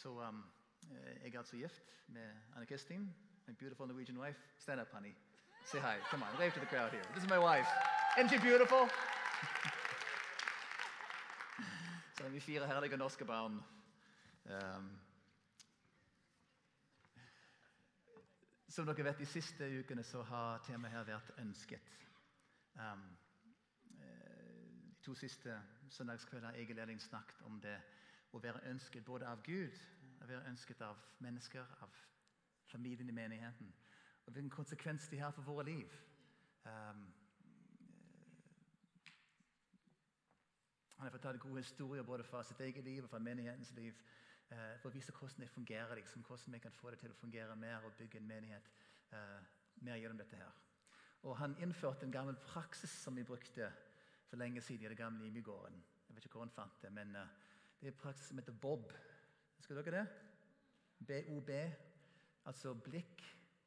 Så um, eh, jeg er altså gift med Anne Kristin, my beautiful Norwegian wife. Stand up, honey. Say hi. Come on, wave to the crowd here. This is my wife. Isn't she beautiful? Så er vi fire herlige norske barn. Um, som dere vet, De siste ukene så har temaet her vært 'ønsket'. Um, eh, de to siste søndagskveldene har jeg og Elin snakket om det å være ønsket både av Gud, å være ønsket av mennesker, av familien i menigheten, og hvilken konsekvens de har for våre liv. Um, han har fortalt gode historier både fra sitt eget liv og fra menighetens liv Uh, for å vise hvordan det fungerer, liksom, hvordan vi kan få det til å fungere mer og bygge en menighet uh, mer gjennom dette. her. Og Han innførte en gammel praksis som vi brukte for lenge siden i det gamle Imigården. Jeg vet ikke hvor han fant det, men uh, det er en praksis som heter BOB. Husker dere det? BOB. Altså blikk,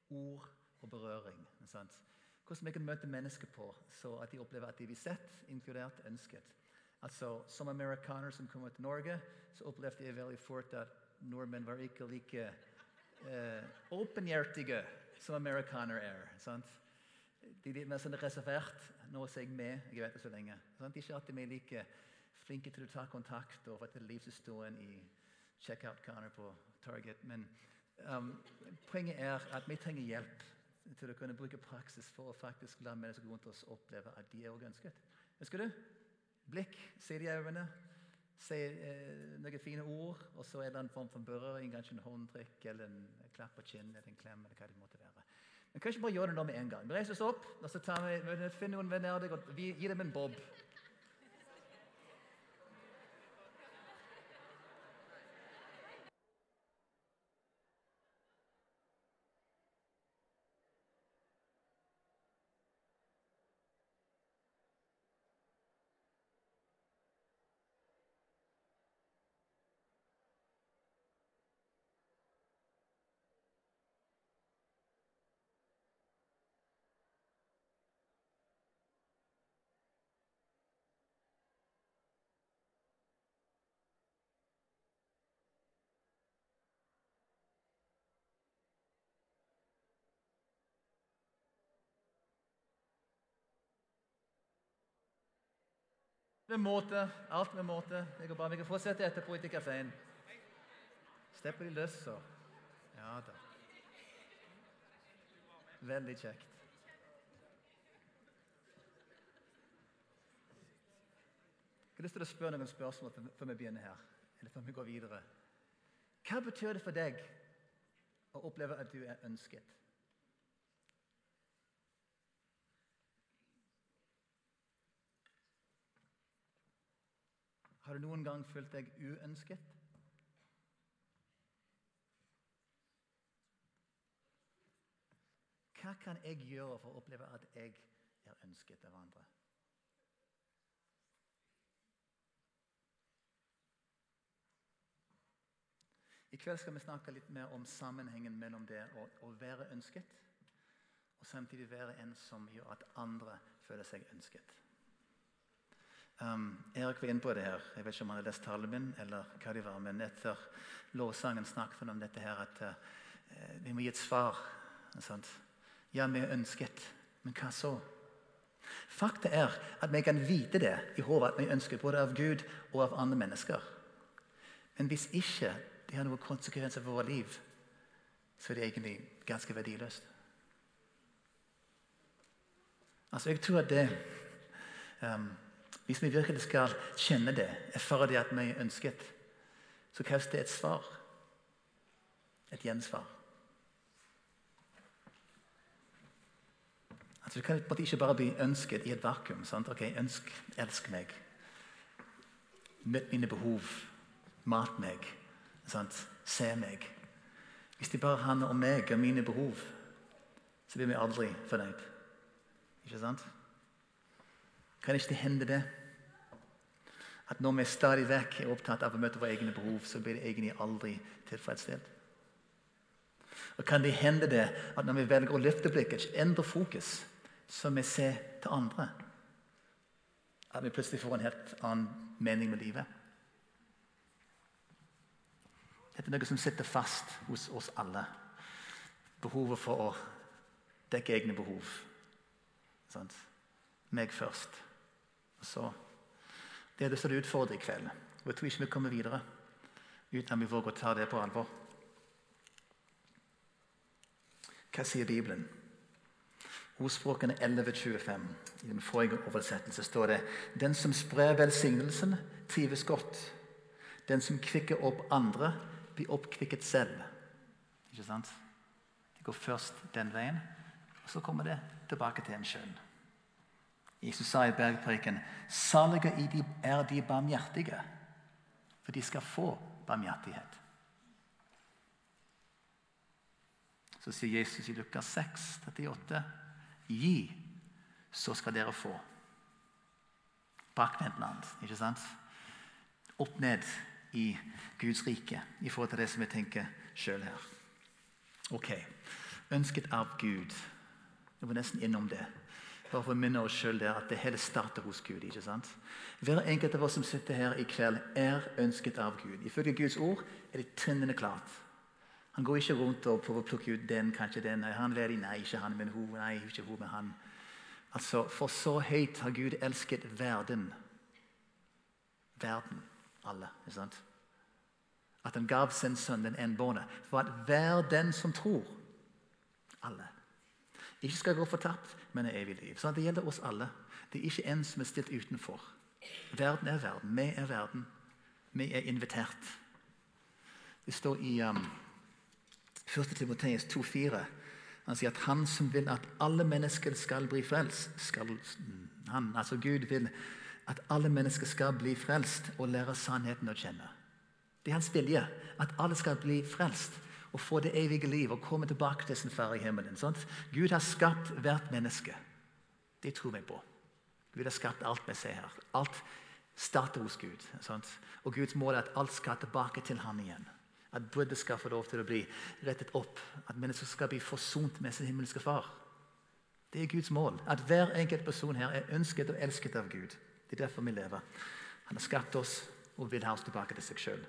ord og berøring. Sant? Hvordan vi kan møte mennesker på så at de opplever at de blir sett, inkludert, ønsket. Altså, Som amerikaner som kommer til Norge, så opplevde jeg veldig fort at nordmenn var ikke like eh, åpenhjertige som amerikanere er. sant? De er litt mer sånn reservert. Nå er jeg med. jeg vet det så lenge. Sant? De er ikke alltid like flinke til å ta kontakt og fortelle livshistorien i checkout-counter på Target. Men um, poenget er at vi trenger hjelp til å kunne bruke praksis for å faktisk la mennesker rundt oss oppleve at de er også ønsket. Husker du? Blikk, se de øynene, si eh, noen fine ord, og så en eller annen form for berøring, kanskje en håndtrykk eller en klapp på kinnet eller en klem. eller hva det måtte være. Men kanskje bare gjøre det nå med en gang. Vi reiser oss opp, og så tar vi, finner noen venner og vi gir dem en bob. Med måte. Alt med måte. Det går bra. Vi kan fortsette etterpå etter kafeen. Slipper de løs, så. Ja da. Veldig kjekt. Jeg har lyst til å spørre noen spørsmål før vi begynner her. Eller før vi går videre. Hva betyr det for deg å oppleve at du er ønsket? Har du noen gang følt deg uønsket? Hva kan jeg gjøre for å oppleve at jeg er ønsket av andre? I kveld skal vi snakke litt mer om sammenhengen mellom det å, å være ønsket og samtidig være en som gjør at andre føler seg ønsket. Um, Erik var inne på det her. Jeg vet ikke om han har lest talen min, eller hva det var, men etter lovsangen snakket han om dette her, at uh, vi må gi et svar. Sant? Ja, vi er ønsket, men hva så? Fakta er at vi kan vite det i hodet at vi ønsker både av Gud og av andre mennesker. Men hvis ikke det har noen konsekvenser for vårt liv, så er det egentlig ganske verdiløst. Altså, jeg tror at det um, hvis vi virkelig skal kjenne det, erfare det at vi er ønsket, så kreves det et svar. Et gjensvar. Altså, Du kan ikke bare bli ønsket i et vakuum. Sant? Ok, ønsk, elsk meg. Møtt mine behov. Mat meg. Sant? Se meg. Hvis det bare handler om meg og mine behov, så blir vi aldri fornøyd. Ikke sant? Kan ikke det hende det? At når vi stadig vekk er opptatt av å møte våre egne behov, så blir det egentlig aldri tilfredsstilt? Og Kan det hende det at når vi velger å løfte blikket, endre fokus, så vi ser til andre, at vi plutselig får en helt annen mening med livet? Dette er noe som sitter fast hos oss alle. Behovet for å dekke egne behov. Sånn. Meg først. Så Det er det som er utfordrer i kveld. Og Jeg tror ikke vi kommer videre uten at vi våger å ta det på alvor. Hva sier Bibelen? Ordspråkene 11.25. I den forrige oversettelse står det Den som sprer velsignelsen, trives godt. Den som kvikker opp andre, blir oppkvikket selv. Ikke sant? Det går først den veien, og så kommer det tilbake til en sjøl. Jesus sa i bergpreken salige er de barmhjertige, for de skal få barmhjertighet. Så sier Jesus i Lukas 6, 38, gi, så skal dere få. Bakvendtland, ikke sant? Opp ned i Guds rike i forhold til det som vi tenker sjøl her. Ok. Ønsket av Gud. Jeg var nesten innom det. Bare for å minne oss sjøl at det hele starter hos Gud. ikke sant? Hver enkelt av oss som sitter her i kveld, er ønsket av Gud. Ifølge Guds ord er det trinnende klart. Han går ikke rundt og prøver å plukke ut den, kanskje den. Nei, han leder, nei, ikke han, men hun. Nei, ikke hun, men han. Altså, For så høyt har Gud elsket verden. Verden alle. ikke sant? At han gav sin sønn den enbårne, for at hver den som tror Alle. Ikke skal gå fortapt, men er evig liv. Så Det gjelder oss alle. Det er ikke en som er stilt utenfor. Verden er verden. Vi er verden. Vi er invitert. Det står i um, 1. Timoteus 2,4. Han sier at han som vil at alle mennesker skal bli frelst skal, han, altså Gud vil at alle mennesker skal bli frelst og lære sannheten å kjenne. Det er hans vilje at alle skal bli frelst og få det evige liv og komme tilbake til sin far i himmelen. Sånt? Gud har skapt hvert menneske. Det tror vi på. Gud har skapt alt vi ser her. Alt starter hos Gud. Sånt? Og Guds mål er at alt skal tilbake til Han igjen. At bruddet skal få lov til å bli rettet opp. At mennesker skal bli forsont med sin himmelske far. Det er Guds mål. At hver enkelt person her er ønsket og elsket av Gud. Det er derfor vi lever. Han har skapt oss og vil ha oss tilbake til seg sjøl.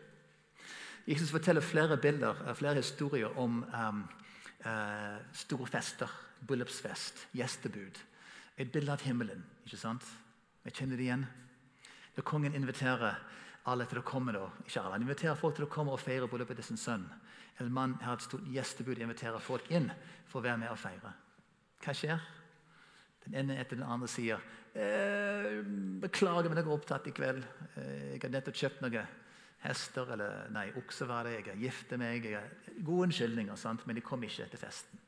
Jesus forteller flere bilder, eh, flere historier om um, uh, store fester. Bryllupsfest, gjestebud. Et bilde av himmelen. ikke sant? Jeg kjenner det igjen. Når kongen inviterer alle til å komme da, ikke alle, han inviterer folk til å komme og feire bryllupet til sin sønn. En mann har et stort gjestebud og inviterer folk inn for å være med og feire. Hva skjer? Den ene etter den andre sier eh, 'Beklager, men jeg er opptatt i kveld. Eh, jeg har nettopp kjøpt noe hester eller nei, okse var det. Jeg gifte meg. Jeg gode unnskyldninger, sant? men de kom ikke til festen.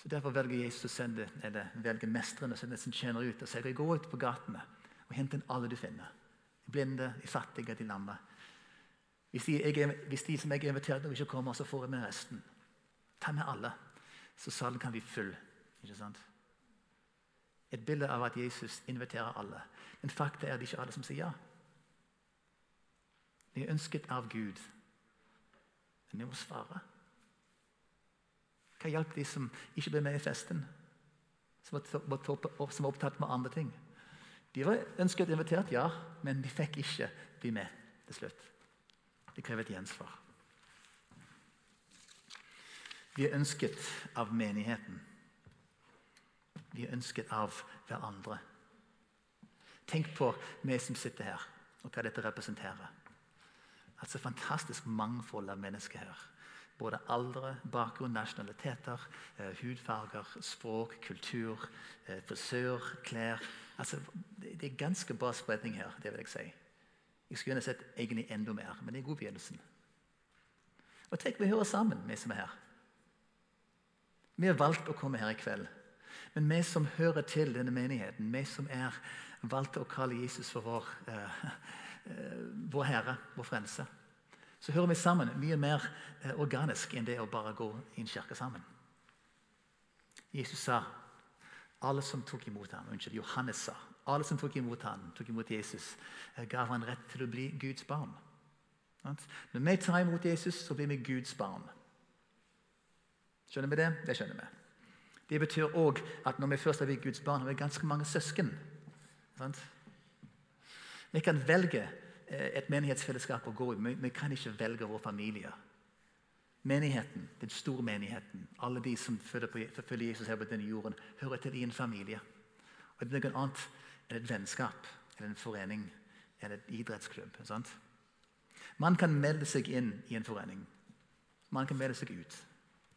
Så Derfor velger Jesus å sende, eller velger sende sin tjener ut og sier gå ut på gatene og hent inn alle du finner. De blinde, de fattige, de lamme. Hvis de, jeg, hvis de som jeg har invitert, ikke kommer, så får jeg med resten. Ta med alle, så salen kan bli full. ikke sant? Et bilde av at Jesus inviterer alle. Men fakta er at det ikke er alle som sier ja. Vi er ønsket av Gud. Men vi må svare. Hva hjalp de som ikke ble med i festen? Som var, opptatt med andre ting? De var ønsket invitert, ja, men de fikk ikke bli med til slutt. Det krever et gjensvar. Vi er ønsket av menigheten. Vi er ønsket av hverandre. Tenk på vi som sitter her, og hva dette representerer. Altså fantastisk mangfold av mennesker her. Både aldre, bakgrunn, nasjonaliteter, eh, hudfarger, språk, kultur, eh, frisør, klær. Altså, det, er ganske bra spredning her. det vil Jeg si. Jeg skulle gjerne sett egentlig enda mer, men det er god begynnelsen. Og tenk, vi hører sammen, vi som er her. Vi har valgt å komme her i kveld. Men vi som hører til denne menigheten, vi som er valgt å kalle Jesus for vår, uh, vår Herre, vår Frelse, så hører vi sammen mye mer uh, organisk enn det å bare gå i en kirke sammen. Jesus sa alle som tok imot ham, unnskyld, Johannes sa alle som tok imot ham, tok imot Jesus, gav han rett til å bli Guds barn. Når vi tar imot Jesus, så blir vi Guds barn. Skjønner vi det? Det skjønner vi. Det betyr òg at når vi først er Guds barn, har vi ganske mange søsken. Sant? Vi kan velge eh, et menighetsfellesskap å gå i. men vi kan ikke velge vår familie. Menigheten, den store menigheten, alle de som følger Jesus her på denne jorden, hører til i en familie. Og det er noe annet enn et vennskap, eller en forening eller et idrettsklubb. Sant? Man kan melde seg inn i en forening. Man kan melde seg ut.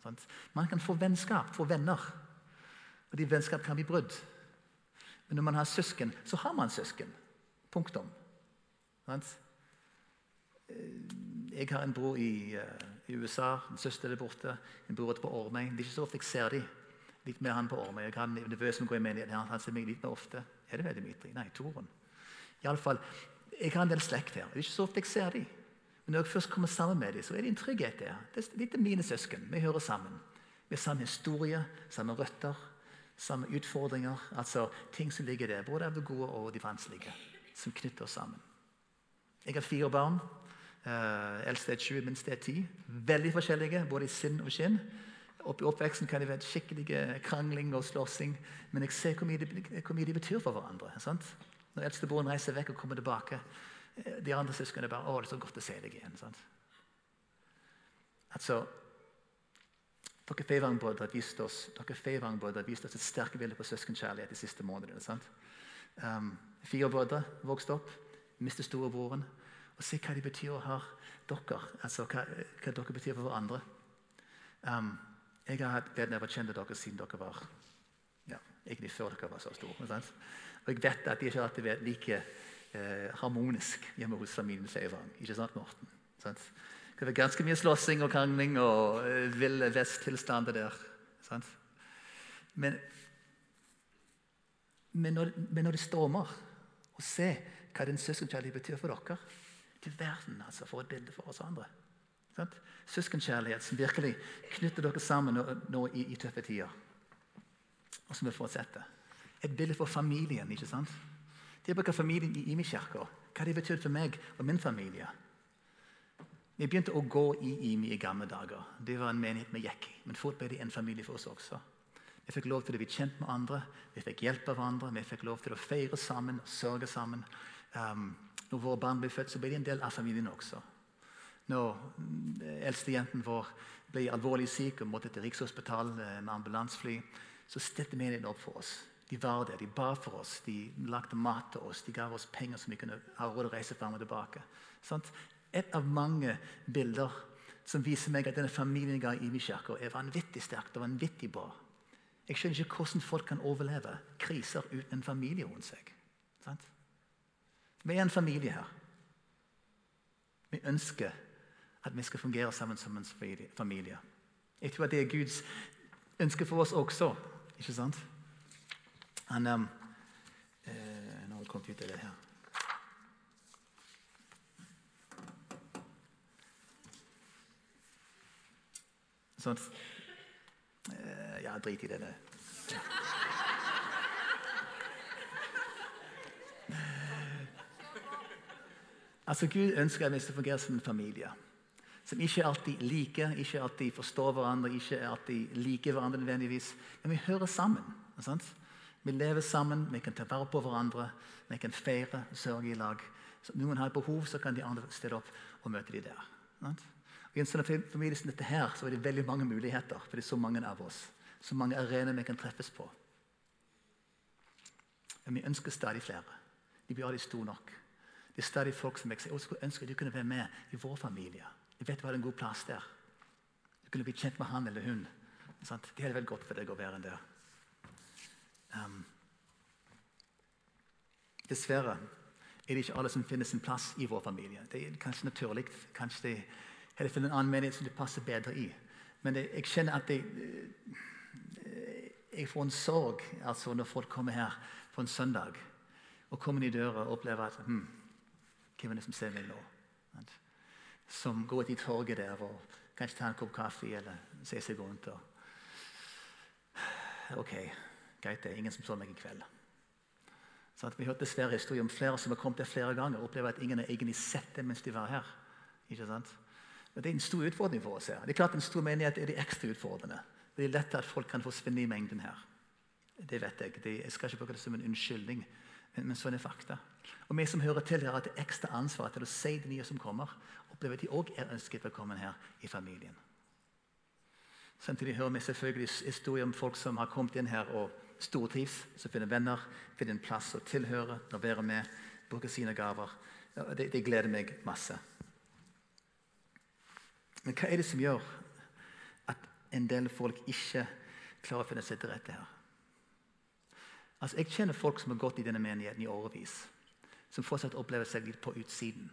Sant? Man kan få vennskap, få venner. Og de vennskap kan bli brudd. Men når man har søsken, så har man søsken. Punktum. Eh, jeg har en bror i, uh, i USA, en søster der borte, en bror på Ormøy. Det er ikke så ofte jeg ser dem. Litt mer han på Ormøy. Jeg har en nevø som går i menigheten. Han, ser meg litt mer ofte. Er det vel Dimitri? Nei, Toren. Iallfall, jeg har en del slekt her. Det er ikke så ofte jeg ser dem. Men når jeg først kommer sammen med dem, så er det en trygghet der. Det er litt mine søsken. Vi hører sammen. Vi har samme historie, samme røtter, samme utfordringer. Altså ting som ligger der, både av det gode og de vanskelige, som knytter oss sammen. Jeg har fire barn. Uh, eldste er 20, minste er 10. Veldig forskjellige, både i sinn og skinn. Opp I oppveksten kan det være skikkelig krangling og slåssing, men jeg ser hvor mye, de, hvor mye de betyr for hverandre. Sant? Når eldstebroren reiser vekk og kommer tilbake, eh, de andre søsknene bare 'Å, det er så godt å se deg igjen.' Sant? Altså, dere Feivangbrodere har vist oss vist oss et sterkt bilde på søskenkjærlighet de siste månedene. sant? Um, fire brødre vokste opp, mistet storebroren. Og se hva de betyr å ha dere. Altså hva, hva dere betyr for hverandre. Um, jeg har hatt gleden av å kjenne dere siden dere var ja, egentlig før dere var så store. Og jeg vet at de ikke alltid vært like eh, harmonisk hjemme hos familien Seivang. Ikke sant, Morten? Sant? Det være ganske mye slåssing og krangling og eh, ville vest-tilstander der. Sant? Men, men, når, men, når, det stormer, og se hva den søskenkjærlighet betyr for dere Til verden, altså, for et bilde for oss andre. Sånn? Søskenkjærlighet som virkelig knytter dere sammen nå, nå i, i, tøffe tider. Og som vil fortsette. Et bilde for familien. ikke sant? Det bruker familien i Imi-kirka. Hva det betyr for meg og min familie. Vi begynte å gå i IMI i gamle dager. Det var en menighet vi gikk i. Men fort ble det en familie for oss også. Vi fikk lov til å bli kjent med andre, vi fikk hjelp av hverandre, vi fikk lov til å feire sammen sørge sammen. Um, når våre barn ble født, så ble de en del av familien også. Når mm, eldstejenten vår ble alvorlig syk og måtte til Rikshospitalet eh, med ambulansefly, så stilte menigheten opp for oss. De var der, de ba for oss, de lagde mat til oss, de ga oss penger som vi kunne ha råd å reise fram og tilbake. Sånt? Et av mange bilder som viser meg at denne familien ga i min kirke, er vanvittig sterkt og vanvittig bra. Jeg skjønner ikke hvordan folk kan overleve kriser uten en familie rundt seg. Sant? Vi er en familie her. Vi ønsker at vi skal fungere sammen som en familie. Jeg tror at det er Guds ønske for oss også. Ikke sant? Han, um, eh, nå har vi kommet ut av det her. Sånn. Eh, ja, drit i det. det. Altså, Gud ønsker at vi skal fungere som en familie. Som ikke alltid liker, ikke alltid forstår hverandre, ikke alltid liker hverandre nødvendigvis. Men vi hører sammen. Sant? Vi lever sammen, vi kan ta vare på hverandre, vi kan feire og sørge i lag. Så noen har behov, så kan de andre stille opp og møte dem der. Sant? I en sånn familie som dette her, så er det veldig mange muligheter, for det er så mange av oss. Så mange arenaer vi kan treffes på. Men vi ønsker stadig flere. De blir aldri store nok. Det er stadig folk som jeg skulle ønske du kunne være med i vår familie. Jeg vet du har en god plass der. Du kunne bli kjent med han eller hun. Sant? Det er veldig godt for deg å være der. Um, dessverre er det ikke alle som finner sin plass i vår familie. Det er kanskje naturlig. Kanskje det er det en annen menighet som det passer bedre i. Men det, jeg kjenner at det, eh, jeg får en sorg altså når folk kommer her på en søndag og kommer i døra og opplever at hm, hvem er det som ser meg nå? Som går til torget der og kanskje tar en kopp kaffe eller ser seg rundt. og Ok, greit, det ingen som så meg i kveld. Så vi hørte dessverre historier om flere som har kommet der flere ganger og opplever at ingen har egentlig sett dem mens de var her. Ikke sant? Og Det er en stor utfordring for oss her. Det er klart En stor menighet er det ekstra utfordrende. Det er lett at folk kan forsvinne i mengden her. Det vet jeg. Det, jeg skal ikke bruke det som en unnskyldning, men, men sånn er fakta. Og vi som hører til her, har et ekstra ansvar til å si de nye som kommer, opplever at de òg er ønsket velkommen her i familien. Samtidig hører vi selvfølgelig historier om folk som har kommet inn her og stortrives, som finner venner, finner en plass å tilhøre å være med, bruker sine gaver. Det, det gleder meg masse. Men hva er det som gjør at en del folk ikke klarer å finne seg til rette her? Altså, Jeg kjenner folk som har gått i denne menigheten i årevis, som fortsatt opplever seg litt på utsiden.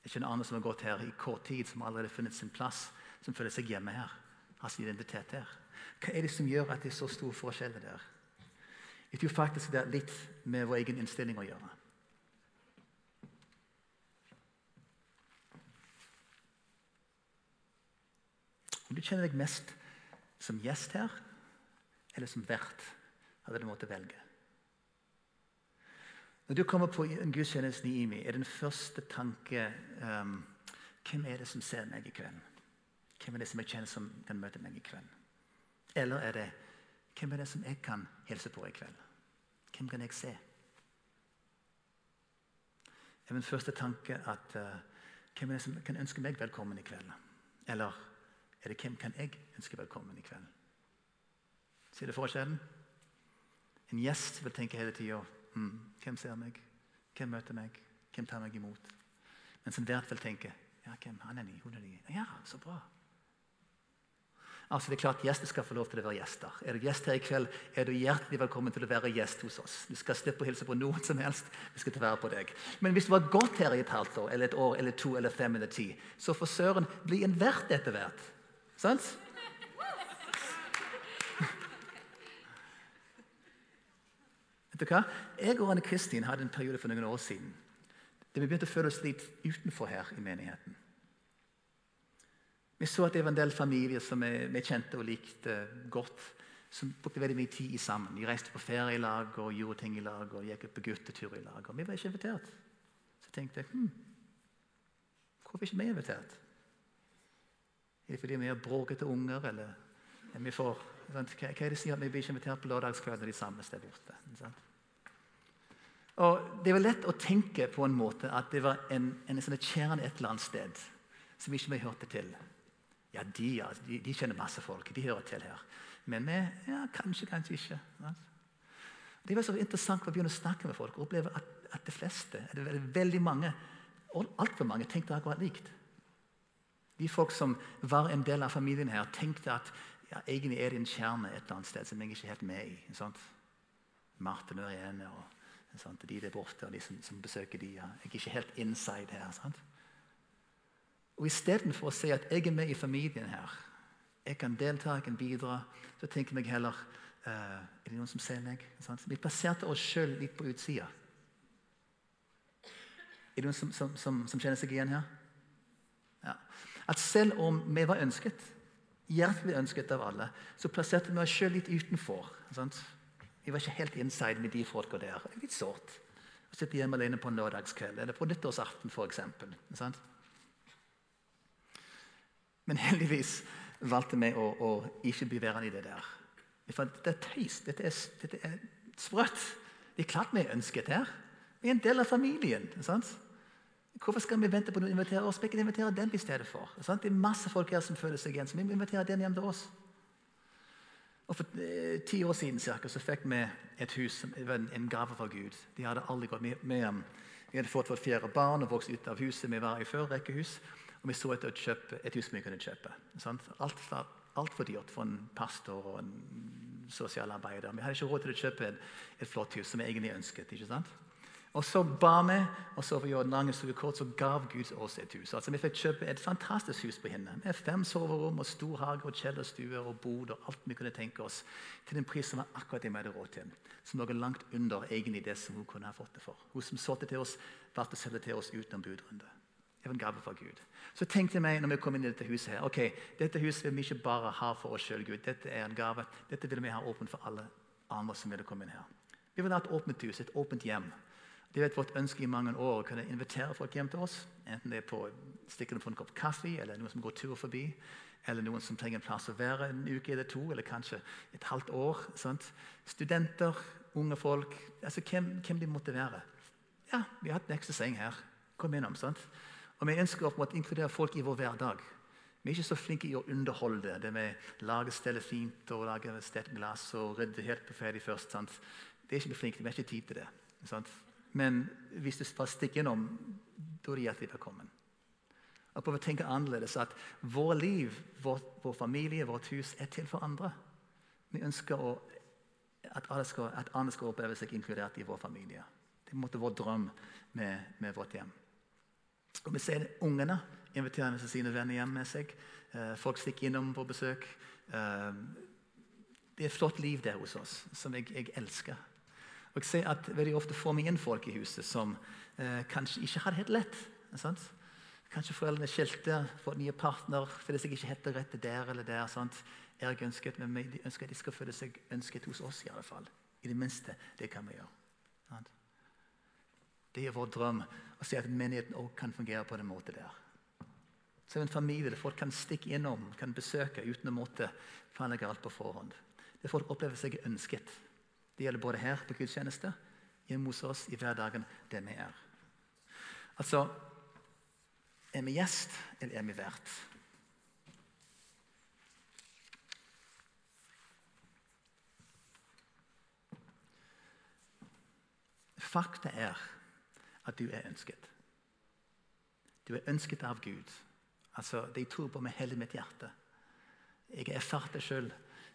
Jeg kjenner andre som har gått her i kort tid, som allerede har funnet sin plass, som føler seg hjemme her, har sin identitet her. Hva er det som gjør at det er så store forskjeller der? Jeg tror faktisk det er litt med vår egen innstilling å gjøre. Om du kjenner deg mest som gjest her, eller som vert, hadde du måttet velge. Når du kommer på en gudstjeneste i IMI, er den første tanke um, Hvem er det som ser meg i kveld? Hvem er det som jeg kjenner som kan møte meg i kveld? Eller er det hvem er det som jeg kan hilse på i kveld? Hvem kan jeg se? Er min første tanke at uh, hvem er det som kan ønske meg velkommen i kveld? Eller er det hvem kan jeg ønske velkommen i kveld? Ser du forskjellen? En gjest vil tenke hele tida mm, hvem ser meg? Hvem møter meg? Hvem tar meg imot? Mens en vert vil tenke ja, hvem han er ny, hun er ny. Ja, så bra. Altså det er klart Gjester skal få lov til å være gjester. Er du gjest her i kveld, er du hjertelig velkommen til å være gjest hos oss. Du skal slippe å hilse på noen som helst. Vi skal ta vare på deg. Men hvis du har gått her i et halvt år, eller et år, eller to, eller fem, eller ti, så for søren, bli en vert etter hvert. Sant? Vet du hva? Jeg og Anne Kristin hadde en periode for noen år siden der vi begynte å føle oss litt utenfor her i menigheten. Vi så at det var en del familier som vi, kjente og likte godt, som brukte veldig mye tid sammen. De reiste på ferie i lag og gjorde ting i lag og gikk på guttetur i lag. Og vi var ikke invitert. Så tenkte jeg hm, hvorfor er ikke vi invitert? Er det fordi vi har bråkete unger, eller er vi for, hva, er det som gjør at vi blir ikke invitert på lørdagskvelden de samles der borte? Og Det var lett å tenke på en måte at det var en, en sånn kjerne et eller annet sted som ikke vi hørte til. Ja, de, ja, de, de, kjenner masse folk. De hører til her. Men vi ja, kanskje, kanskje ikke. Det var så interessant å begynne å snakke med folk og oppleve at, at de fleste, det er veldig mange, altfor mange, tenkte akkurat likt. De folk som var en del av familien her, tenkte at ja, egentlig er det en kjerne et eller annet sted som jeg ikke er helt med i. Sant? Martin og Irene og sant? de der borte og de som, som besøker de. Ja. Jeg er ikke helt inside her. sant? Og Istedenfor å si at jeg er med i familien her, jeg kan delta, jeg kan bidra, så tenker jeg heller uh, Er det noen som ser meg? Sant? Vi plasserte oss sjøl litt på utsida. Er det noen som, som, som, som kjenner seg igjen her? Ja. At selv om vi var ønsket, hjertelig ønsket av alle, så plasserte vi oss sjøl litt utenfor. Sant? Vi var ikke helt inside med de folka der. Litt sårt. Å sitte hjemme alene på en lørdagskveld eller på nyttårsaften f.eks. Men heldigvis valgte vi å, å ikke bli værende i det der. For dette er tøys. Dette er, dette er sprøtt. Det er klart vi er ønsket her. Vi er en del av familien. Sant? Hvorfor skal vi vente på noen invitere oss? Vi kan invitere den i stedet for. Sant? Det er masse folk her som føler seg igjen, så vi må invitere den hjem til oss. Og For eh, ti år siden cirka, så fikk vi et hus, en, en gave fra Gud. De hadde aldri gått med, med Vi hadde fått vårt fjerde barn og vokst ut av huset vi var i før, rekkehus. Og vi så etter kjøpe, et hus vi kunne kjøpe. Alt var altfor dyrt for en pastor og en sosialarbeider. Vi hadde ikke råd til å kjøpe et, et flott hus som vi egentlig ønsket. ikke sant? Og så ba vi, og så for lange historien kort, så gav Gud oss et hus. Altså Vi fikk kjøpe et fantastisk hus på henne. med fem soverom, og stor hage, og kjellerstue og bod og alt vi kunne tenke oss, til en pris som var akkurat det vi hadde råd til. Som lå langt under egentlig det som hun kunne ha fått det for. Hun som solgte til oss, valgte å selge til oss utenom budrunde. Det var en gave fra Gud. Så tenkte jeg meg når vi kom inn i dette huset her, ok, dette huset vil vi ikke bare ha for oss sjøl, Gud. Dette er en gave. Dette vil vi ha åpent for alle andre som vil komme inn her. Vi vil ha et åpent hus, et åpent hjem. Det er vårt ønske i mange år å kunne invitere folk hjem til oss. Enten det er på stikke dem på en kopp kaffe, eller noen som går tur forbi, eller noen som trenger en plass å være en uke eller to, eller kanskje et halvt år. Sant? Studenter, unge folk, altså hvem, hvem de måtte være. Ja, vi har hatt en ekstra seng her. Kom innom. sant? Og Vi ønsker å inkludere folk i vår hverdag. Vi er ikke så flinke i å underholde det med lage stedet fint og lage et glass og rydde helt på ferdig først. sant? Det er ikke vi flinke. Vi har ikke tid til det. sant? Men hvis du bare stikker innom, da er det hjertelig velkommen. Jeg prøve å tenke annerledes at vår liv, vår, vår, familie, vårt hus er til for andre. Vi ønsker å, at, alle skal, andre skal oppleve seg inkludert i vår familie. Det er vår drøm med, med, vårt hjem. Og Vi ser ungene inviterer med sine venner hjem med seg. Eh, folk stikker innom på besøk. Eh, det er et flott liv der hos oss, som jeg, jeg elsker. Og jeg ser at Veldig ofte får vi inn folk i huset som eh, kanskje ikke har det helt lett. Sant? Kanskje foreldrene skilte, fått nye partner, føler seg ikke helt rett der eller der. Sant? Jeg ønsket, men de ønsker at de skal føle seg ønsket hos oss. I alle fall. I det minste. Det kan vi gjøre. Sant? Det er vår drøm å se at menigheten også kan fungere på den måten der. Så en familie der folk kan stikke innom, kan besøke uten å måtte planlegge alt på forhånd. Der folk opplever seg ønsket. Det gjelder både her på gudstjeneste, hjemme hos oss, i hverdagen, det vi er. Altså Er vi gjest, eller er vi vert? Fakta er at du er ønsket. Du er ønsket av Gud. Altså, Det jeg tror på med hele mitt hjerte. Jeg har erfart det sjøl.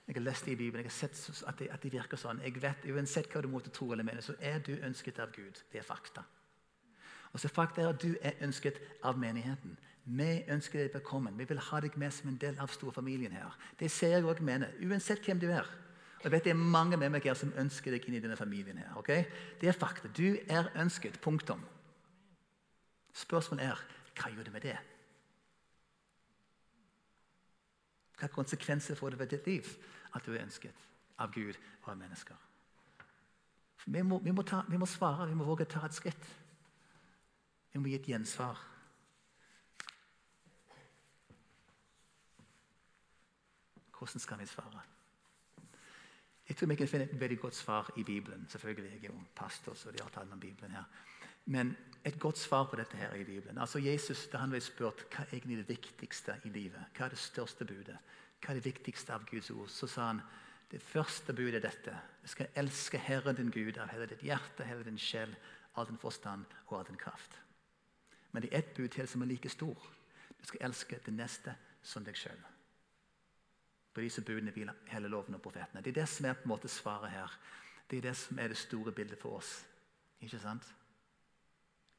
Jeg har lest det i Bibelen, jeg har sett at det, at det, virker sånn. Jeg vet, Uansett hva du måtte tro, eller mene, så er du ønsket av Gud. Det er fakta. Og så fakta er at Du er ønsket av menigheten. Vi ønsker deg velkommen. Vi vil ha deg med som en del av storfamilien her. Det ser jeg òg mener, uansett hvem du er. Og jeg vet Det er mange med meg her som ønsker deg inn i denne familien. her, ok? Det er fakta. Du er ønsket. Punktum. Spørsmålet er hva gjør du med det? Hva konsekvenser får det ved ditt liv at du er ønsket av Gud og av mennesker? Vi må, vi, må ta, vi må, svare, vi må våge å ta et skritt. Vi må gi et gjensvar. Hvordan skal vi svare? Jeg tror vi kan finne et veldig godt svar i Bibelen. Selvfølgelig, Jeg er jo pastor, så de har tatt om Bibelen her. Men et godt svar på dette her i Bibelen. Altså Jesus, Da han ble spurt hva er egentlig det viktigste i livet, hva er det største budet, hva er det viktigste av Guds ord, så sa han det første budet er dette. Du skal elske Herren din Gud av hele ditt hjerte, hele din sjel, all din forstand og all din kraft. Men det er ett bud til som er like stor. Du skal elske det neste som deg sjøl. På disse budene hviler hele loven og profetene. Det er det som er på en måte svaret her. Det er det som er det store bildet for oss. Ikke sant?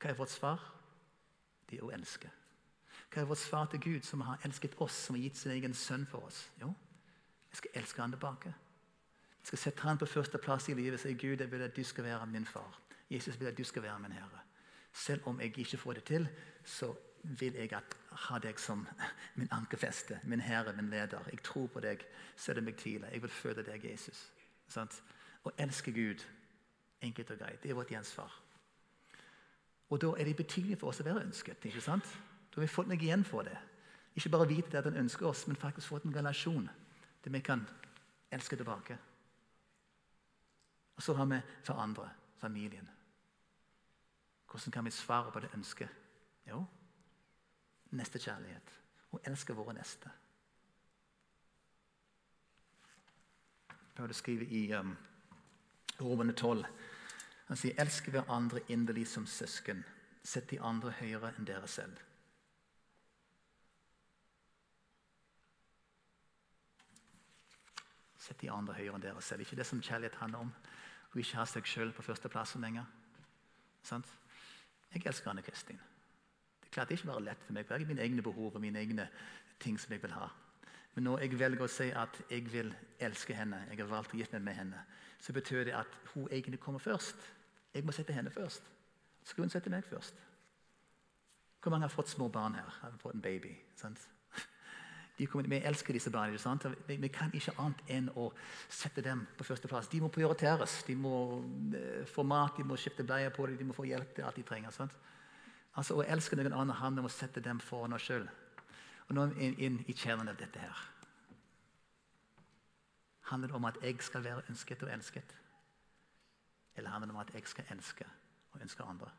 Hva er vårt svar? Det er å elske. Hva er vårt svar til Gud, som har elsket oss, som har gitt sin egen sønn for oss? Jo, jeg skal elske han tilbake. Jeg skal sette han på første plass i livet og si Gud, jeg vil at du skal være min far. Jesus vil at du skal være min herre. Selv om jeg ikke får det til, så vil jeg ha deg som min ankerfeste, min herre, min leder. Jeg tror på deg, selv om jeg tviler. Jeg vil føde deg, Jesus. Sånn? Å elske Gud, enkelt og greit, det er vårt gjensvar. Og da er det betydelig for oss å være ønsket. ikke sant? Da har vi fått noe igjen for det. Ikke bare vite det at han ønsker oss, men faktisk fått en relasjon der vi kan elske tilbake. Og så har vi for andre familien. Hvordan kan vi svare på det ønsket? Jo, nestekjærlighet. Å elske våre neste. Paulus skriver i um, Romerne 12 han sier, 'Elsk hverandre inderlig som søsken. Sett de andre høyere enn dere selv.' Sett de andre høyere enn dere selv. Ikke det som kjærlighet handler om. Å ikke ha seg sjøl på førsteplassen lenger. Sant? Jeg elsker Anne Kristin. Det er klart det ikke bare lett for meg, for jeg har mine egne behov og mine egne ting som jeg vil ha. Men når jeg velger å si at jeg vil elske henne, jeg har valgt å gifte meg med henne, så betyr det at hun egentlig kommer først. Jeg må sette henne først. Så skal hun sette meg først. Hvor mange har fått små barn her? Har fått en baby? Sant? Kommer, vi elsker disse barna. Vi, vi, kan ikke annet enn å sette dem på førsteplass. De må prioriteres. De må uh, få mat, de må skifte bleier på dem, de må få hjelp til alt de trenger. Sant? Altså, Å elske noen annen handler om å sette dem foran oss sjøl. Og nå er vi inn i kjernen av dette her. Handler det om at jeg skal være ønsket og elsket? Eller handler det om at jeg skal elske og ønske andre?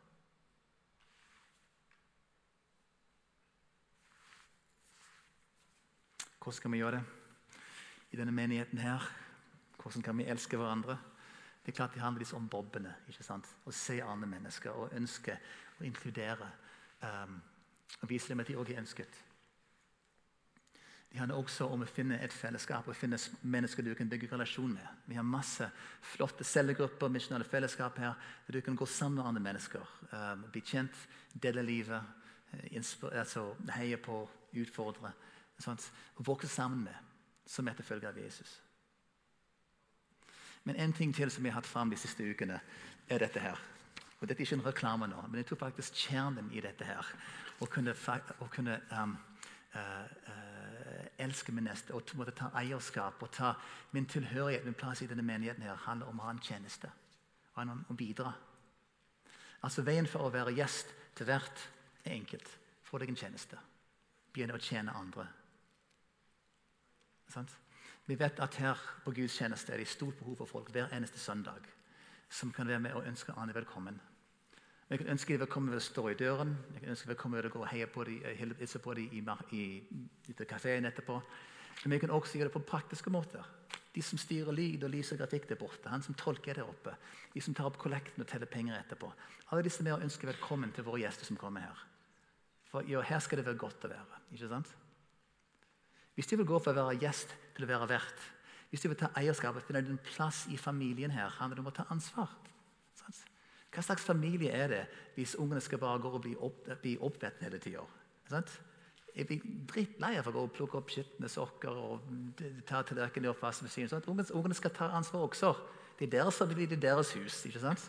Hvordan skal vi gjøre det i denne menigheten her? Hvordan kan vi elske hverandre? Det er klart Det handler om bobbene. ikke sant? Å se andre mennesker og ønske å inkludere. Um, og vise dem at de òg er ønsket. Det handler også om å finne et fellesskap og finne mennesker du kan bygge relasjon med. Vi har masse flotte cellegrupper misjonale fellesskap her, der du kan gå sammen med andre mennesker. Um, bli kjent, dele livet, eh, altså, heie på, utfordre. Sånt, og vokse sammen med som etterfølger av Jesus. Men en ting til som vi har hatt fram de siste ukene, er dette her. Og Dette er ikke en reklame nå, men jeg tror faktisk kjernen i dette her Å kunne, å kunne um, uh, uh, elske min neste og måtte ta eierskap og ta min tilhørighet, min plass i denne menigheten her, handler om å ha en tjeneste. Og om å bidra. Altså Veien for å være gjest til vert er enkelt. Få deg en tjeneste. Begynne å tjene andre. Sant? Vi vet at her på Guds tjeneste er det stort behov for folk hver eneste søndag som kan være med og ønske andre velkommen. Jeg kan ønske vil velkommen ved å stå i døren. Jeg ønske velkommen ved å gå og heie på dem, hilse på dem i, i, kafeen etterpå. Men vi kan også gjøre det på praktiske måter. De som styrer lyd og lys og grafikk der borte. Han som tolker der oppe. De som tar opp kollekten og teller penger etterpå. Alle disse og ønsker velkommen til våre gjester som kommer her. For jo, her skal det være godt å være. ikke sant? Hvis de vil gå fra å være gjest til å være vert, hvis de vil ta eierskapet, finne en plass i familien her, handler det om å ta ansvar. Hva slags familie er det hvis ungene skal bare gå og bli, opp, bli oppvett hele tida? Jeg blir drittlei av å gå og plukke opp skitne sokker og ta tallerkenen i oppvaskmaskinen. Sånn ungene, skal ta ansvar også. Det er deres familie, det er deres hus. ikke sant?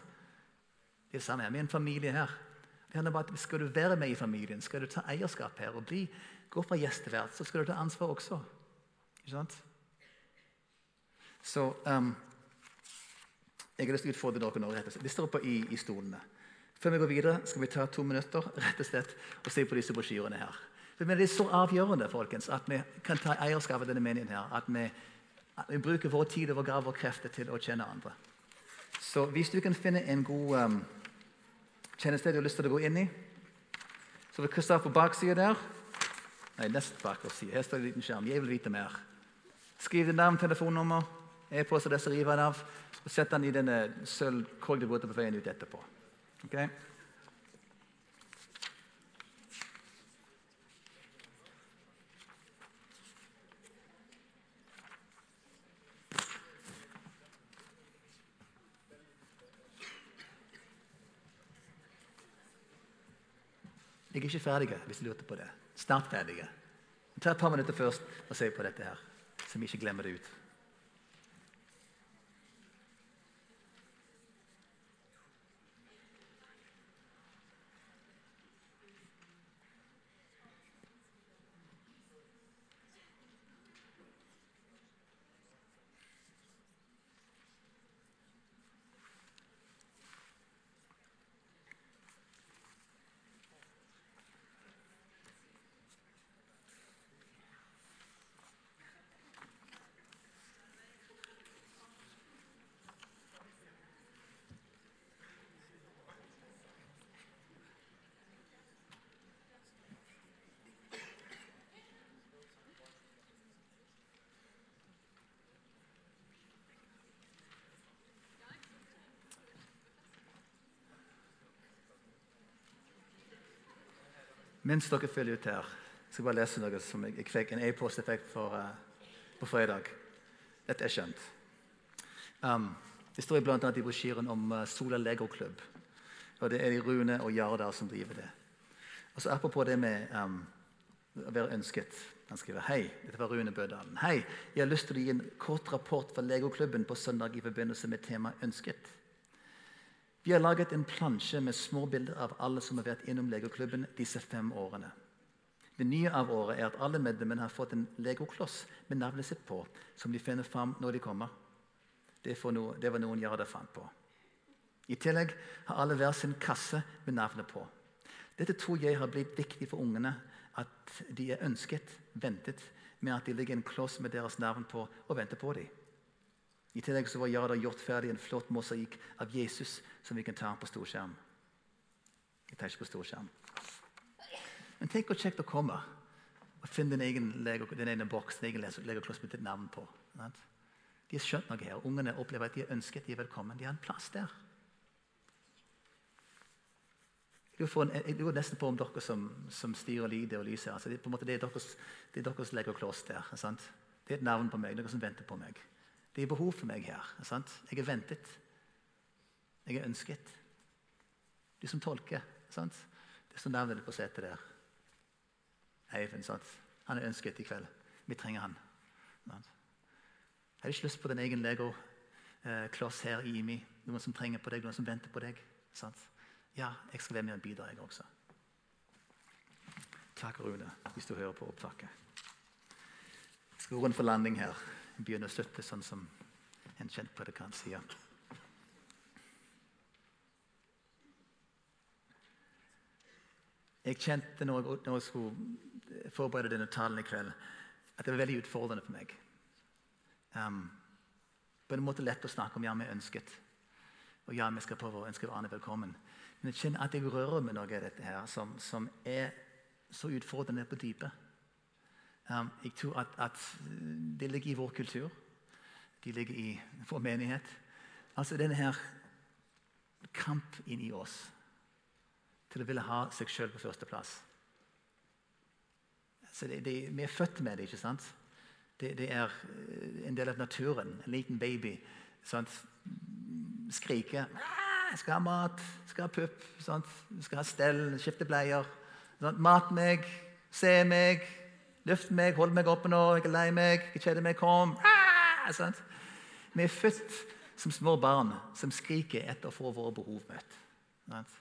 Det er det samme her. Er en familie her. Det handler om at Skal du være med i familien, skal du ta eierskap her og bli Gå fra gjestevert, så skal du ta ansvar også. Ikke sant? Så um, jeg har lyst til å utfordre dere nå. rett og slett. De står oppe i, i stolene. Før vi går videre, skal vi ta to minutter rett og slett, og se på disse brosjyrene her. Men Det er så avgjørende folkens, at vi kan ta eierskap av denne meningen. her, At vi, at vi bruker vår tid og vår gave og krefter til å kjenne andre. Så hvis du kan finne en god um, tjeneste du har lyst til å gå inn i, så vil Kristoffer på baksida der Nei, nest bak oss. Her står det en liten skjerm. Jeg vil vite mer. Skriv ditt navn, telefonnummer, e-postadresse, riv den av. og setter den i denne sølvkorg du bruker på veien ut etterpå. Okay? Jeg er ikke ferdig, hvis du lurte på det snart ferdig. Ta et par minutter først og se på dette her, så vi ikke glemmer det ut. Mens dere følger ut her, skal jeg bare lese noe som jeg, jeg fikk en e-posteffekt for uh, på fredag. Dette er skjønt. Um, det står bl.a. i brosjyren om uh, Sola Legoklubb. Og Det er de Rune og Jardar som driver det. Og så Apropos det med um, å være ønsket. Han skriver hei, dette var Rune Bødalen. Hei, jeg har lyst til å gi en kort rapport fra Legoklubben på søndag i forbindelse med temaet 'ønsket'. Vi har laget en plansje med små bilder av alle som har vært innom Legoklubben disse fem årene. Det nye av året er at alle medlemmene har fått en legokloss med navnet sitt på, som de finner fram når de kommer. Det, noe, det var noen Jarda fant på. I tillegg har alle hver sin kasse med navnet på. Dette tror jeg har blitt viktig for ungene. At de er ønsket, ventet, med at de ligger en kloss med deres navn på og venter på dem. I tillegg så var Jada gjort ferdig en flott mosaikk av Jesus som vi kan ta på storskjerm. Jeg tar ikke på storskjerm. Men tenk hvor kjekt å komme og finne din egen, lego, din egen boks din egen legokloss med ditt navn på. De har skjønt noe her. Ungene opplever at de er ønsket, de er velkommen. De har en plass der. Jeg lurer nesten på om dere som, som styrer lydet og lyset altså det, det, er deres, det legokloss der. Sant? Det er et navn på meg, noe som venter på meg. Det er behov for meg her. Sant? Jeg er ventet. Jeg er ønsket. Du som tolker. Sant? Det står navnet på setet der. Eivind. Sant? Han er ønsket i kveld. Vi trenger han. Sant? Jeg har ikke lyst på din egen Lego kloss her i IMI. Noen som trenger på deg, noen som venter på deg. Sant? Ja, jeg skal være med og bidra, jeg også. Takk, Rune, hvis du hører på opptaket. Jeg skal gå rundt for landing her. Begynner å støtte sånn som en kjent predikant sier. Jeg kjente når jeg, når jeg skulle forberede denne talen i kveld, at det var veldig utfordrende for meg. Um, på en måte lett å snakke om ja, vi ønsket. Og ja, vi skal prøve å ønske hverandre velkommen. Men jeg kjenner at jeg rører med noe av dette her som, som er så utfordrende på dypet. Um, jeg tror at, at, det ligger i vår kultur. De ligger i vår menighet. Altså denne her kamp inni oss til å ville ha seg sjøl på førsteplass. Altså det, det, vi er født med det, ikke sant? Det, det, er en del av naturen. En liten baby sant? skriker 'Jeg skal ha mat, skal ha pupp, sant? skal ha stell, skifte bleier.' 'Mat meg, se meg, løft meg, hold meg oppe nå, jeg er lei meg, jeg kjeder meg, kom.' Ah! Sånn. Vi er født som små barn som skriker etter å få våre behov møtt. Sånn.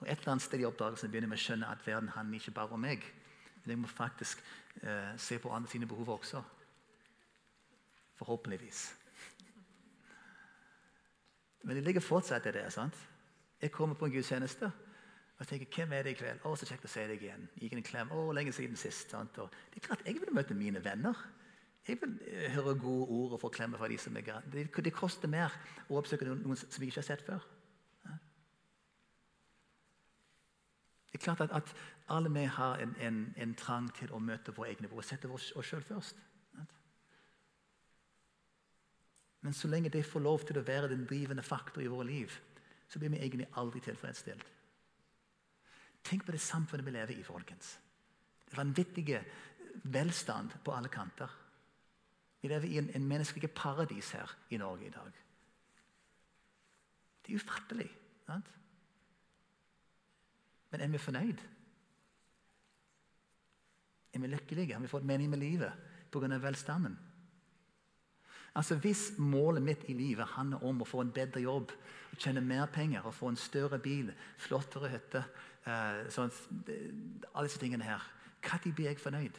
Og Et eller annet sted i oppdagelsen begynner vi å skjønne at verden handler ikke bare om meg. Men jeg må faktisk eh, se på andre sine behov også. Forhåpentligvis. Men det ligger fortsatt i det. sant? Jeg kommer på en gudstjeneste og tenker hvem er det i kveld? Å, så kjekt å se deg igjen. Gikk en klem. Å, lenge siden sist. sant? Og det er klart, Jeg vil møte mine venner. Jeg vil eh, høre gode ord og få klemmer fra de som er det, det koster mer å oppsøke noen som vi ikke har sett før. Det er klart at, at alle vi har en, en, en, trang til å møte våre egne behov sette oss sjøl først. Men så lenge det får lov til å være den drivende faktor i våre liv, så blir vi egentlig aldri tilfredsstilt. Tenk på det samfunnet vi lever i, folkens. Det vanvittige velstand på alle kanter. Vi lever i en, en menneskelig paradis her i Norge i dag. Det er ufattelig. Sant? Men er vi fornøyd? Er vi lykkelige? Har vi fått mening med livet pga. velstanden? Altså Hvis målet mitt i livet handler om å få en bedre jobb, tjene mer penger og få en større bil, flottere hytte eh, sånn, Alle disse tingene her Når blir jeg fornøyd?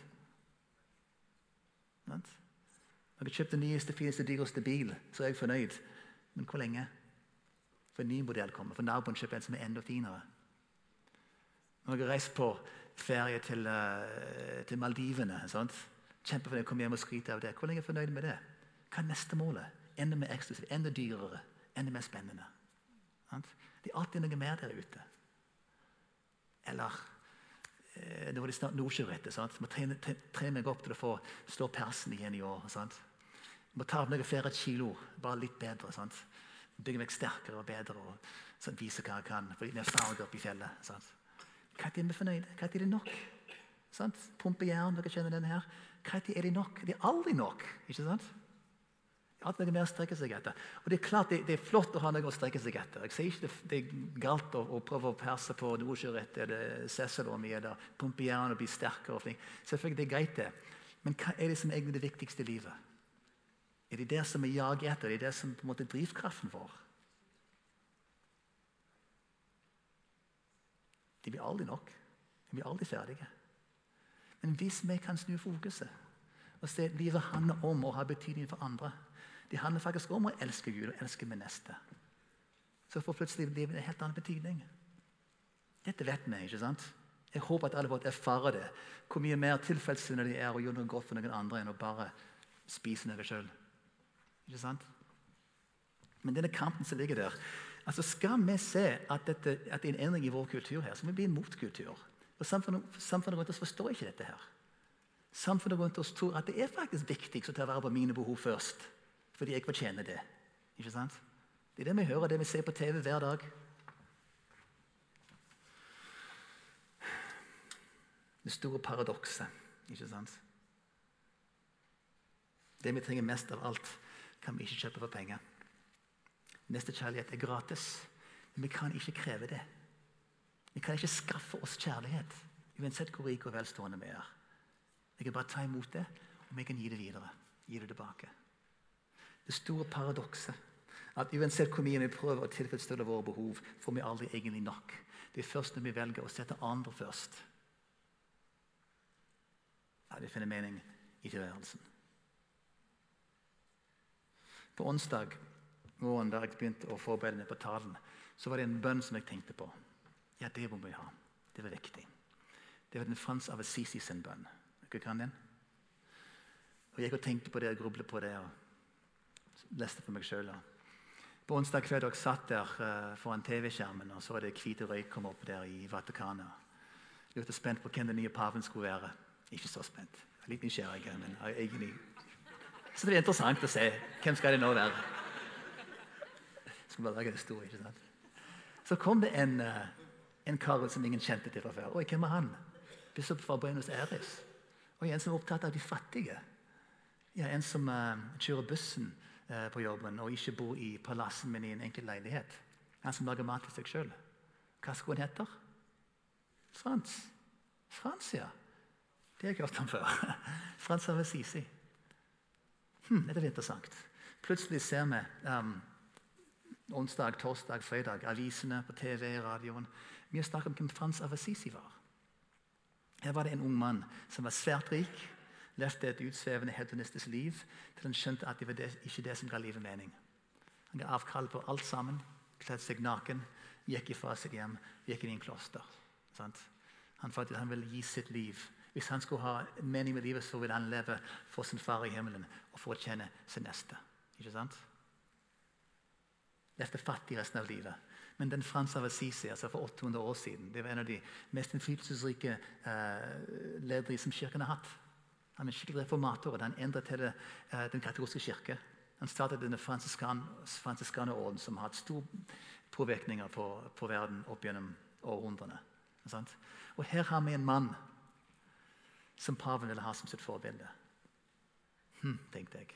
Når jeg kjøpt den nyeste, fineste, dyreste bil, så er jeg fornøyd. Men hvor lenge? For en ny modell kommer. For naboen kjøper en som er enda finere. Når jeg har reist på ferie til, uh, til Maldivene Kjempefornøyd, kommer hjem og skryt av det. Hvor lenge er jeg fornøyd med det? Hva er neste målet? Enda mer eksklusivt, enda dyrere, enda mer spennende. Det er alltid noe mer der ute. Eller eh, Nå var det snart Nordsjørittet. Må trene, trene, meg opp til å få slå persen igjen i år. Sant? Må ta opp noen flere kilo, bare litt bedre. Sant? Bygge meg sterkere og bedre og sånn, vise hva jeg kan. fordi litt mer farge opp i fjellet. Sant? Når er vi fornøyde? Når er det nok? Sant? Pumpejern, dere kjenner denne her. Når er det nok? Det er aldri nok. ikke sant? Alt noe mer å strekke seg etter. Og Det er klart det, det, er flott å ha noe å strekke seg etter. Jeg sier ikke det, det er galt å, å, prøve å perse på nordsjørettet eller sesselormi eller pumpe jern og bli sterkere. og flink. Selvfølgelig det er greit, det. Men hva er det som er det viktigste i livet? Er det det som vi jager etter? Er det det som på en måte er drivkraften vår? De blir aldri nok. De blir aldri ferdige. Men hvis vi kan snu fokuset og se at livet handler om å ha betydning for andre det handler faktisk om å elske Gud og elske min neste. Så får plutselig livet en helt annen betydning. Dette vet vi, ikke sant? Jeg håper at alle får erfare det. Hvor mye mer tilfredsstillende det er å gjøre noe godt for noen andre enn å bare spise noe sjøl. Ikke sant? Men denne kampen som ligger der altså Skal vi se at, dette, at det er en endring i vår kultur her, så må vi bli en motkultur. Og samfunnet, samfunnet rundt oss forstår ikke dette her. Samfunnet rundt oss tror at det er faktisk viktig å ta vare på mine behov først. Fordi jeg fortjener det. Ikke sant? Det er det vi hører, det vi ser på TV hver dag. Det store paradokset, ikke sant? Det vi trenger mest av alt, kan vi ikke kjøpe for penger. Nestekjærlighet er gratis, men vi kan ikke kreve det. Vi kan ikke skaffe oss kjærlighet, uansett hvor rike og velstående vi er. Vi kan bare ta imot det, og vi kan gi det videre. Gi det tilbake. Det store paradokset at uansett hvor mye vi prøver å tilfredsstille våre behov, får vi aldri egentlig nok. Det er først når vi velger å sette andre først, at vi finner mening i tilværelsen. På onsdag morgen da jeg begynte å forberede meg på talen, så var det en bønn som jeg tenkte på. Ja, det må vi ha. Det var viktig. Det var den Frans av Assisi sin bønn. Dere kan den? Og Jeg gikk og tenkte på det og grublet på det. og leste for meg selv. På onsdag kveld dere satt der uh, foran TV-skjermen, og så det hvite røyk komme opp der i Vatikanet. Var spent på hvem den nye paven skulle være. Ikke så spent. Litt nysgjerrig, men egentlig Så det er interessant å se. Hvem skal det nå være? Skal bare lage en historie, ikke sant? Så kom det en, uh, en kar som ingen kjente til fra før. Oi, hvem er han? Biskop fra Buenos Aires. Og en som er opptatt av de fattige. Ja, En som uh, kjører bussen på jobben og ikke bor i palasset, men i en enkel leilighet. Han som lager mat til seg sjøl. Hva skulle han hete? Frans. Frans, ja. Det har jeg hørt om før. Frans av Assisi. Hm, dette er interessant. Plutselig ser vi um, onsdag, torsdag, fredag avisene på TV, radioen. Mye snakk om hvem Frans av Assisi var. Her var det en ung mann som var svært rik, levde et utsvevende hedonistisk liv til han skjønte at det var det, ikke det som ga livet mening. Han ga avkall på alt sammen, kledde seg naken, gikk ifra sitt hjem, gikk inn i en kloster. Sant? Han fant at han ville gi sitt liv. Hvis han skulle ha mening med livet, så ville han leve for sin far i himmelen og for å sin neste. Ikke sant? Levde fattig resten av livet. Men den Frans av Assisi altså for 800 år siden, det var en av de mest innflytelsesrike uh, ledere som kirken har hatt. Han er en skikkelig reformator. og Han endret hele uh, den katolske kirke. Han startet denne fransiskanerorden som har hatt store påvirkninger på, på, verden opp gjennom århundrene. Og her har vi en mann som paven ville ha som sitt forbilde. Hm, tenkte jeg.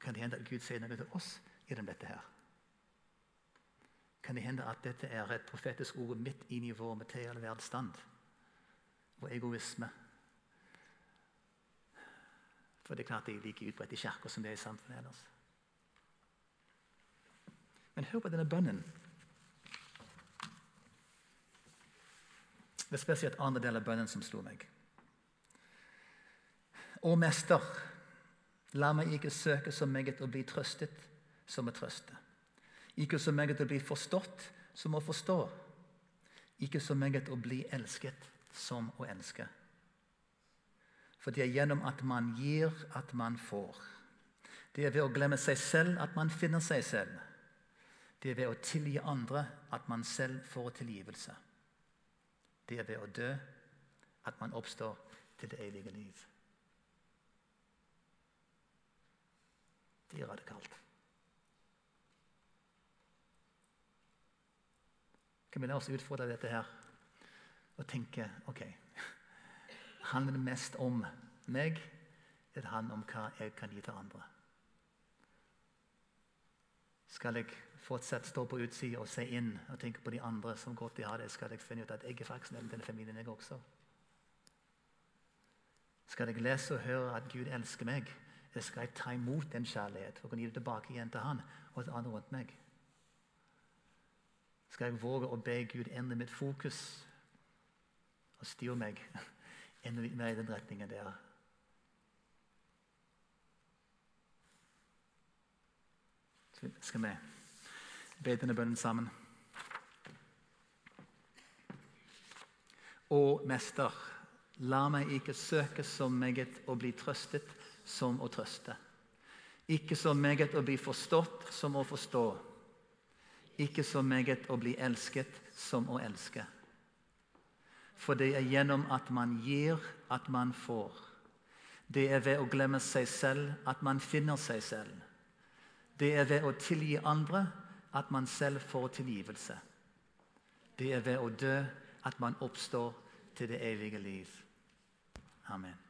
Kan det hende at Gud sier noe til oss gjennom dette her? kan det hende at dette er et profetisk ord midt inn i vår materielle verdensstand. Vår egoisme. For det er klart det er like utbredt i kirka som det er i samfunnet ellers. Men hør på denne bønnen. Det er spesielt andre del av bønnen som slo meg. Å Mester, la meg ikke søke så meget å bli trøstet som å trøste. Ikke så meget å bli forstått som å forstå. Ikke så meget å bli elsket som å elske. For det er gjennom at man gir, at man får. Det er ved å glemme seg selv at man finner seg selv. Det er ved å tilgi andre at man selv får tilgivelse. Det er ved å dø at man oppstår til det evige liv. Det er radikalt. Kan vi la oss utfordre dette her og tenke ok, Handler det mest om meg, det handler om hva jeg kan gi til andre? Skal jeg fortsatt stå på utsida og se inn og tenke på de andre som godt de har det? Skal jeg finne ut at jeg er faktisk en denne familien, jeg også? Skal jeg lese og høre at Gud elsker meg? Eller skal jeg ta imot den kjærlighet og gi det tilbake igjen til Han og til andre rundt meg? skal jeg våge å be Gud endre mitt fokus og styre meg enda litt mer i den retningen der. Så skal vi be denne bønnen sammen. Å Mester, la meg ikke søke så meget å bli trøstet som å trøste. Ikke så meget å bli forstått som å forstå. Ikke så meget å bli elsket som å elske. For det er gjennom at man gir, at man får. Det er ved å glemme seg selv at man finner seg selv. Det er ved å tilgi andre at man selv får tilgivelse. Det er ved å dø at man oppstår til det evige liv. Amen.